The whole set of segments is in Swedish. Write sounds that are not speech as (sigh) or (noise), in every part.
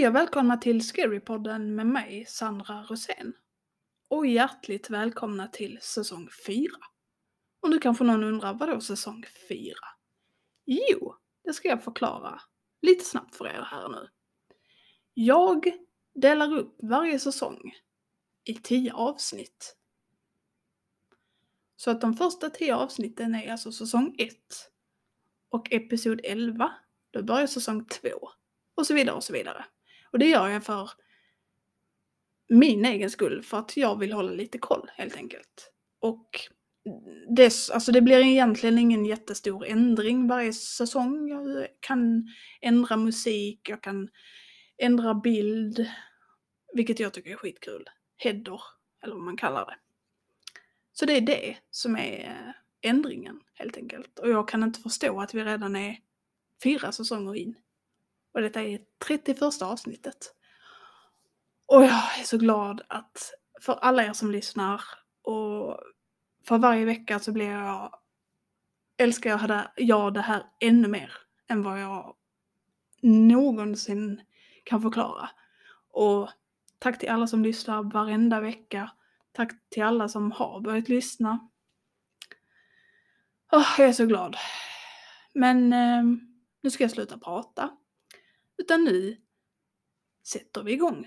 Hej och välkomna till Scarypodden med mig, Sandra Rosén. Och hjärtligt välkomna till säsong 4. Och nu kanske någon undrar, vadå säsong 4? Jo, det ska jag förklara lite snabbt för er här nu. Jag delar upp varje säsong i 10 avsnitt. Så att de första 10 avsnitten är alltså säsong 1. Och episod 11, då börjar säsong 2. Och så vidare och så vidare. Och det gör jag för min egen skull, för att jag vill hålla lite koll helt enkelt. Och det, alltså det blir egentligen ingen jättestor ändring varje säsong. Jag kan ändra musik, jag kan ändra bild, vilket jag tycker är skitkul. Header, eller vad man kallar det. Så det är det som är ändringen helt enkelt. Och jag kan inte förstå att vi redan är fyra säsonger in. Och detta är 31 avsnittet. Och jag är så glad att för alla er som lyssnar och för varje vecka så blir jag, älskar jag, jag det här ännu mer än vad jag någonsin kan förklara. Och tack till alla som lyssnar varenda vecka. Tack till alla som har börjat lyssna. Oh, jag är så glad. Men eh, nu ska jag sluta prata. Utan nu sätter vi igång.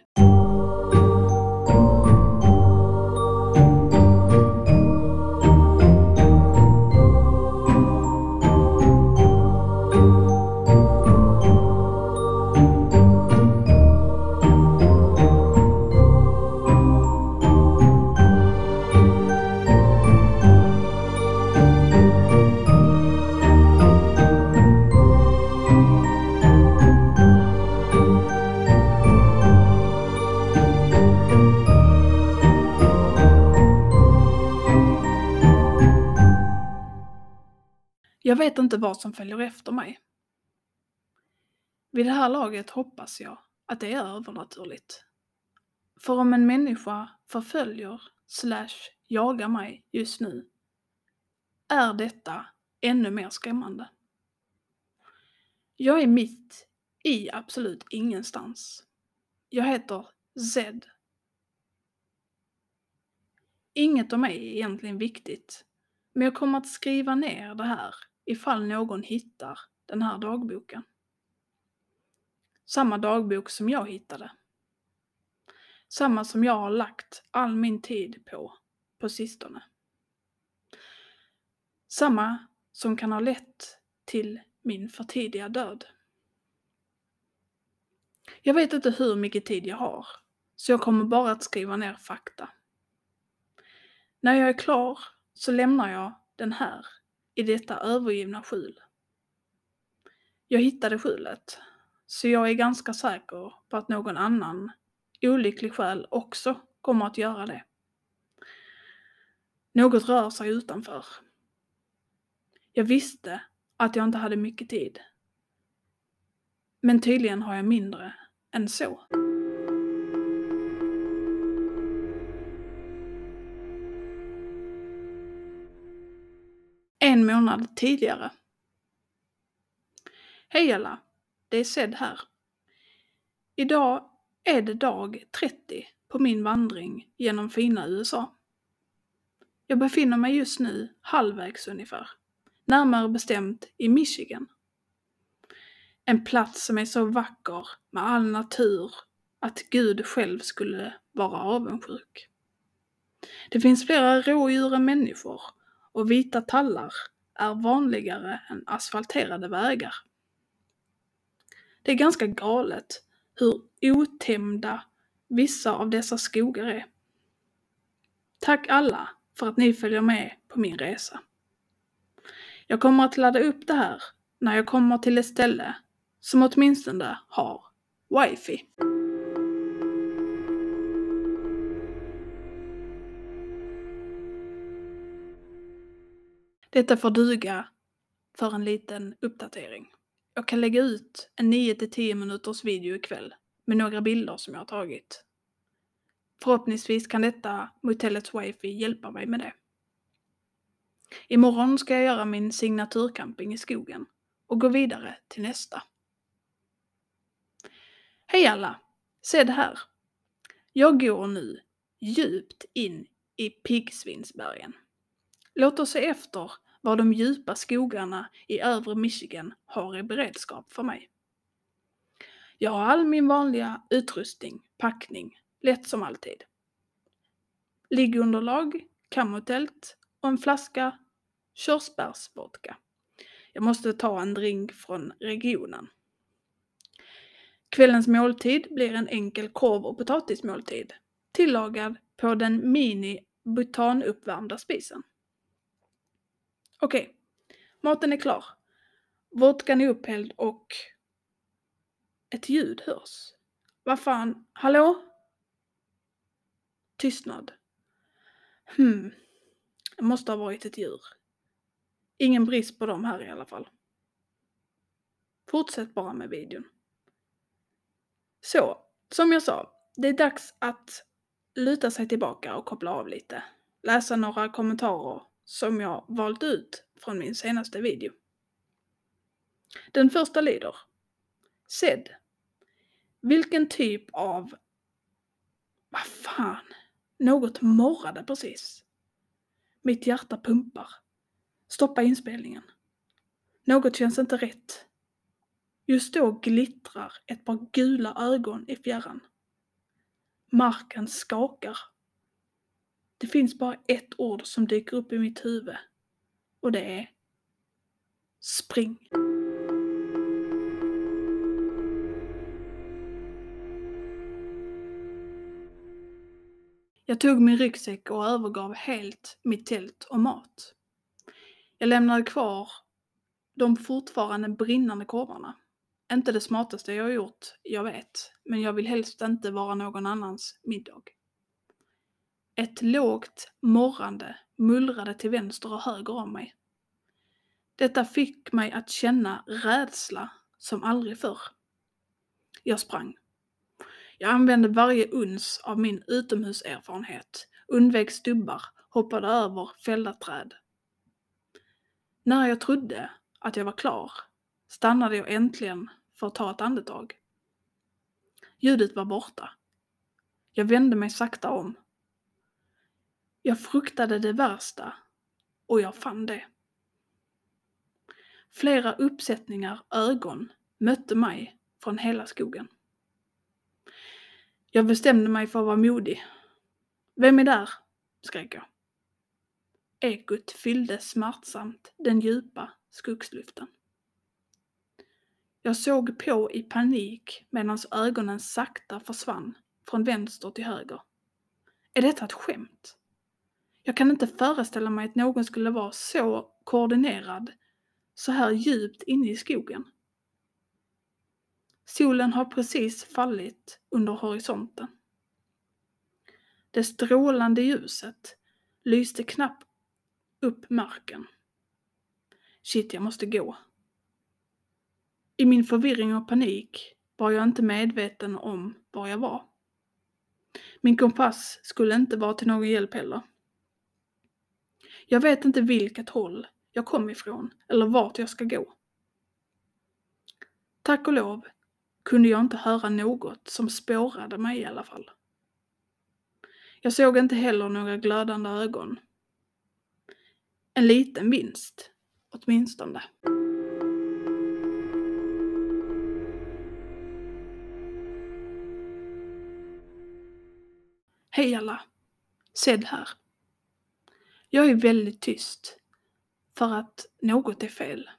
Vet inte vad som följer efter mig. Vid det här laget hoppas jag att det är övernaturligt. För om en människa förföljer slash jagar mig just nu är detta ännu mer skrämmande. Jag är mitt i absolut ingenstans. Jag heter Zed. Inget om mig är egentligen viktigt, men jag kommer att skriva ner det här ifall någon hittar den här dagboken. Samma dagbok som jag hittade. Samma som jag har lagt all min tid på, på sistone. Samma som kan ha lett till min förtidiga död. Jag vet inte hur mycket tid jag har, så jag kommer bara att skriva ner fakta. När jag är klar så lämnar jag den här i detta övergivna skjul. Jag hittade skjulet, så jag är ganska säker på att någon annan olycklig själ också kommer att göra det. Något rör sig utanför. Jag visste att jag inte hade mycket tid. Men tydligen har jag mindre än så. En månad tidigare. Hej alla! Det är Sed här. Idag är det dag 30 på min vandring genom fina USA. Jag befinner mig just nu halvvägs ungefär, närmare bestämt i Michigan. En plats som är så vacker med all natur att Gud själv skulle vara avundsjuk. Det finns flera rådjur än människor och vita tallar är vanligare än asfalterade vägar. Det är ganska galet hur otämjda vissa av dessa skogar är. Tack alla för att ni följer med på min resa. Jag kommer att ladda upp det här när jag kommer till ett ställe som åtminstone har wifi. Detta får duga för en liten uppdatering. Jag kan lägga ut en 9-10 minuters video ikväll med några bilder som jag har tagit. Förhoppningsvis kan detta motellets wifi hjälpa mig med det. Imorgon ska jag göra min signaturcamping i skogen och gå vidare till nästa. Hej alla! Se det här. Jag går nu djupt in i piggsvinsbergen. Låt oss se efter vad de djupa skogarna i övre Michigan har i beredskap för mig. Jag har all min vanliga utrustning, packning, lätt som alltid. Liggunderlag, kamotält och en flaska körsbärsvodka. Jag måste ta en drink från regionen. Kvällens måltid blir en enkel korv och potatismåltid, tillagad på den mini butanuppvärmda spisen. Okej, okay. maten är klar. Vodkan är upphälld och ett ljud hörs. Vad fan, hallå? Tystnad. Hmm, det måste ha varit ett djur. Ingen brist på dem här i alla fall. Fortsätt bara med videon. Så, som jag sa, det är dags att luta sig tillbaka och koppla av lite. Läsa några kommentarer som jag valt ut från min senaste video. Den första lyder Sed. Vilken typ av... Vad fan? Något morrade precis. Mitt hjärta pumpar. Stoppa inspelningen. Något känns inte rätt. Just då glittrar ett par gula ögon i fjärran. Marken skakar. Det finns bara ett ord som dyker upp i mitt huvud och det är spring. Jag tog min ryggsäck och övergav helt mitt tält och mat. Jag lämnade kvar de fortfarande brinnande korvarna. Inte det smartaste jag har gjort, jag vet, men jag vill helst inte vara någon annans middag. Ett lågt morrande mullrade till vänster och höger om mig. Detta fick mig att känna rädsla som aldrig förr. Jag sprang. Jag använde varje uns av min utomhuserfarenhet, undvek stubbar, hoppade över fällda träd. När jag trodde att jag var klar stannade jag äntligen för att ta ett andetag. Ljudet var borta. Jag vände mig sakta om. Jag fruktade det värsta och jag fann det. Flera uppsättningar ögon mötte mig från hela skogen. Jag bestämde mig för att vara modig. Vem är där? skrek jag. Ekot fyllde smärtsamt den djupa skogsluften. Jag såg på i panik medan ögonen sakta försvann från vänster till höger. Är detta ett skämt? Jag kan inte föreställa mig att någon skulle vara så koordinerad så här djupt inne i skogen. Solen har precis fallit under horisonten. Det strålande ljuset lyste knappt upp marken. Shit, jag måste gå. I min förvirring och panik var jag inte medveten om var jag var. Min kompass skulle inte vara till någon hjälp heller. Jag vet inte vilket håll jag kom ifrån eller vart jag ska gå. Tack och lov kunde jag inte höra något som spårade mig i alla fall. Jag såg inte heller några glödande ögon. En liten vinst, åtminstone. Hej alla! Sed här. Jag är väldigt tyst för att något är fel.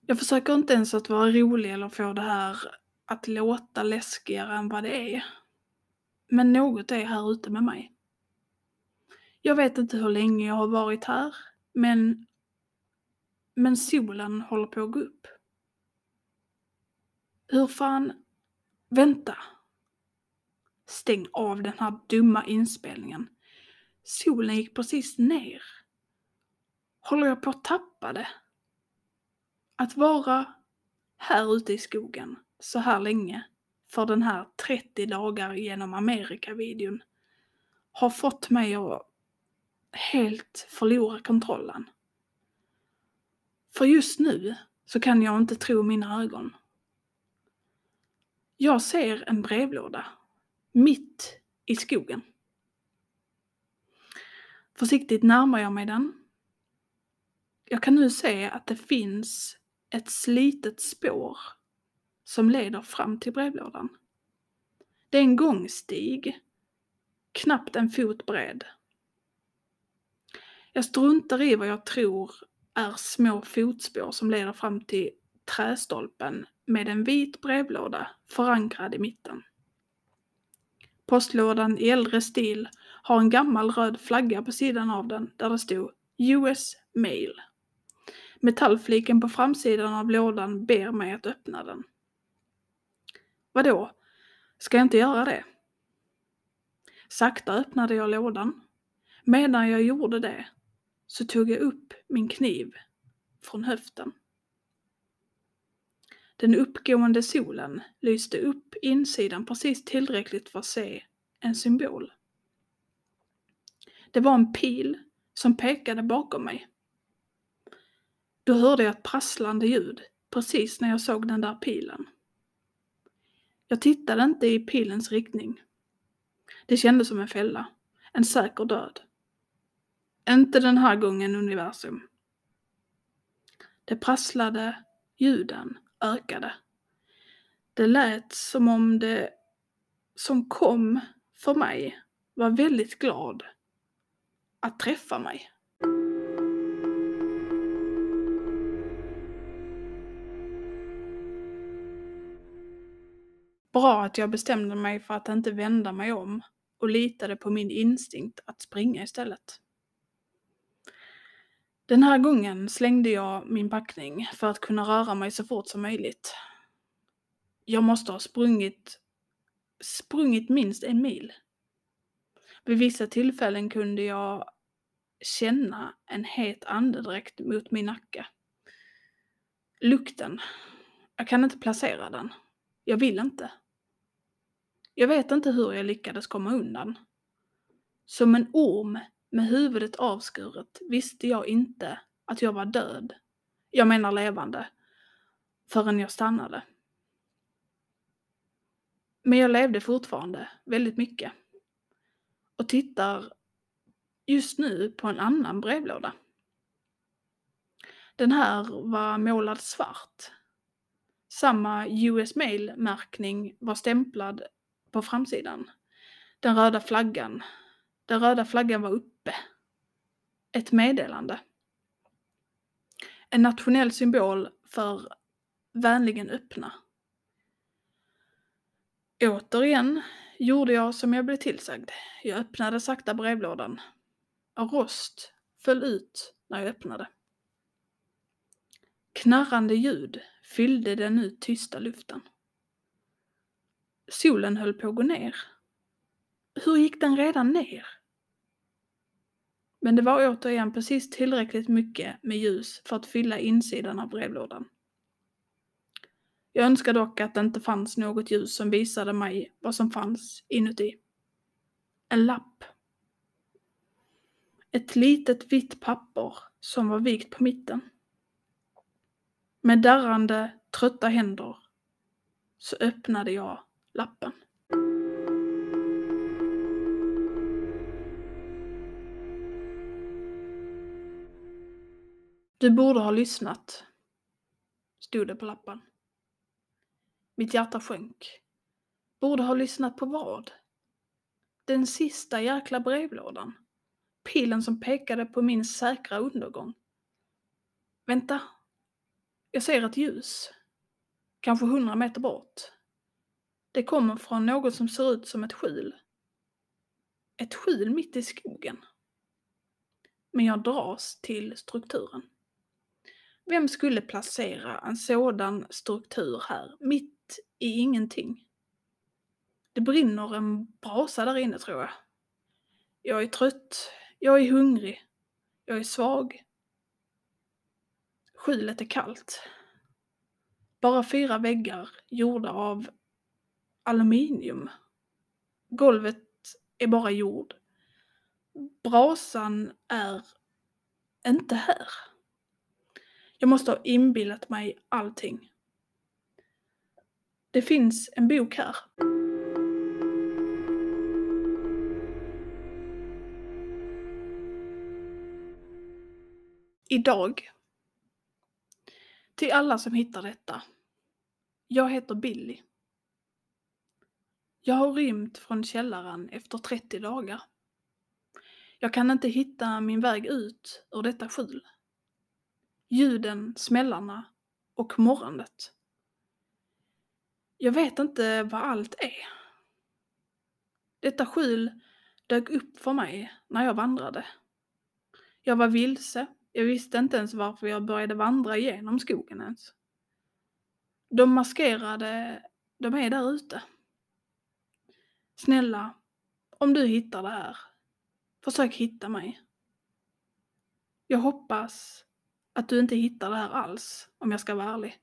Jag försöker inte ens att vara rolig eller få det här att låta läskigare än vad det är. Men något är här ute med mig. Jag vet inte hur länge jag har varit här, men, men solen håller på att gå upp. Hur fan, vänta. Stäng av den här dumma inspelningen. Solen gick precis ner. Håller jag på att tappa det? Att vara här ute i skogen så här länge för den här 30 dagar genom Amerika-videon har fått mig att helt förlora kontrollen. För just nu så kan jag inte tro mina ögon. Jag ser en brevlåda mitt i skogen. Försiktigt närmar jag mig den. Jag kan nu se att det finns ett slitet spår som leder fram till brevlådan. Det är en gångstig, knappt en fot bred. Jag struntar i vad jag tror är små fotspår som leder fram till trästolpen med en vit brevlåda förankrad i mitten. Postlådan i äldre stil har en gammal röd flagga på sidan av den där det stod US Mail. Metallfliken på framsidan av lådan ber mig att öppna den. Vadå? Ska jag inte göra det? Sakta öppnade jag lådan. Medan jag gjorde det så tog jag upp min kniv från höften. Den uppgående solen lyste upp insidan precis tillräckligt för att se en symbol. Det var en pil som pekade bakom mig. Då hörde jag ett prasslande ljud precis när jag såg den där pilen. Jag tittade inte i pilens riktning. Det kändes som en fälla, en säker död. Inte den här gången universum. Det prasslade, ljuden ökade. Det lät som om det som kom för mig var väldigt glad att träffa mig. Bra att jag bestämde mig för att inte vända mig om och litade på min instinkt att springa istället. Den här gången slängde jag min packning för att kunna röra mig så fort som möjligt. Jag måste ha sprungit, sprungit minst en mil. Vid vissa tillfällen kunde jag känna en het andedräkt mot min nacke. Lukten. Jag kan inte placera den. Jag vill inte. Jag vet inte hur jag lyckades komma undan. Som en orm med huvudet avskuret visste jag inte att jag var död, jag menar levande, förrän jag stannade. Men jag levde fortfarande väldigt mycket. Och tittar just nu på en annan brevlåda. Den här var målad svart. Samma US Mail-märkning var stämplad på framsidan. Den röda flaggan. Den röda flaggan var uppe. Ett meddelande. En nationell symbol för vänligen öppna. Återigen gjorde jag som jag blev tillsagd. Jag öppnade sakta brevlådan. Och rost föll ut när jag öppnade. Knarrande ljud fyllde den nu tysta luften. Solen höll på att gå ner. Hur gick den redan ner? Men det var återigen precis tillräckligt mycket med ljus för att fylla insidan av brevlådan. Jag önskar dock att det inte fanns något ljus som visade mig vad som fanns inuti. En lapp. Ett litet vitt papper som var vikt på mitten. Med darrande, trötta händer så öppnade jag lappen. Du borde ha lyssnat, stod det på lappen. Mitt hjärta sjönk. Borde ha lyssnat på vad? Den sista jäkla brevlådan. Pilen som pekade på min säkra undergång. Vänta. Jag ser ett ljus. Kanske hundra meter bort. Det kommer från något som ser ut som ett skjul. Ett skjul mitt i skogen. Men jag dras till strukturen. Vem skulle placera en sådan struktur här, mitt i ingenting? Det brinner en brasa där inne tror jag. Jag är trött, jag är hungrig, jag är svag. Skjulet är kallt. Bara fyra väggar gjorda av aluminium. Golvet är bara jord. Brasan är inte här. Jag måste ha inbillat mig allting. Det finns en bok här. Idag. Till alla som hittar detta. Jag heter Billy. Jag har rymt från källaren efter 30 dagar. Jag kan inte hitta min väg ut ur detta skjul. Ljuden, smällarna och morrandet. Jag vet inte vad allt är. Detta skjul dök upp för mig när jag vandrade. Jag var vilse. Jag visste inte ens varför jag började vandra genom skogen ens. De maskerade, de är där ute. Snälla, om du hittar det här, försök hitta mig. Jag hoppas att du inte hittar det här alls, om jag ska vara ärlig.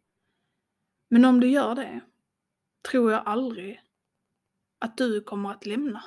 Men om du gör det, tror jag aldrig att du kommer att lämna.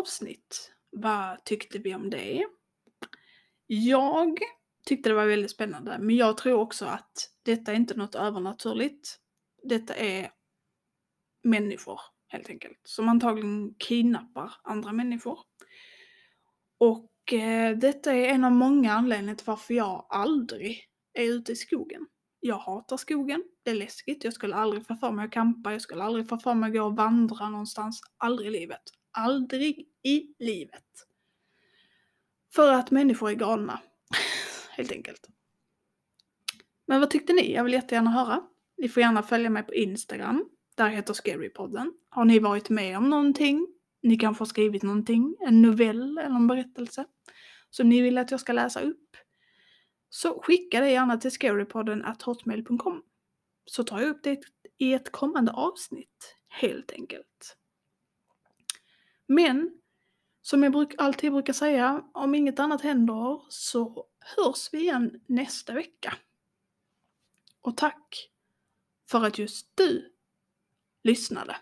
Avsnitt. Vad tyckte vi om det? Jag tyckte det var väldigt spännande, men jag tror också att detta är inte något övernaturligt. Detta är människor helt enkelt, som antagligen kidnappar andra människor. Och eh, detta är en av många anledningar till varför jag aldrig är ute i skogen. Jag hatar skogen, det är läskigt, jag skulle aldrig få för mig att campa, jag skulle aldrig få för mig att gå och vandra någonstans, aldrig i livet. Aldrig i livet. För att människor är galna, (laughs) helt enkelt. Men vad tyckte ni? Jag vill jättegärna höra. Ni får gärna följa mig på Instagram. Där heter Scarypodden. Har ni varit med om någonting? Ni kanske har skrivit någonting, en novell eller en berättelse som ni vill att jag ska läsa upp. Så skicka det gärna till scarypodden hotmail.com så tar jag upp det i ett kommande avsnitt, helt enkelt. Men som jag bruk, alltid brukar säga, om inget annat händer så hörs vi igen nästa vecka. Och tack för att just du lyssnade.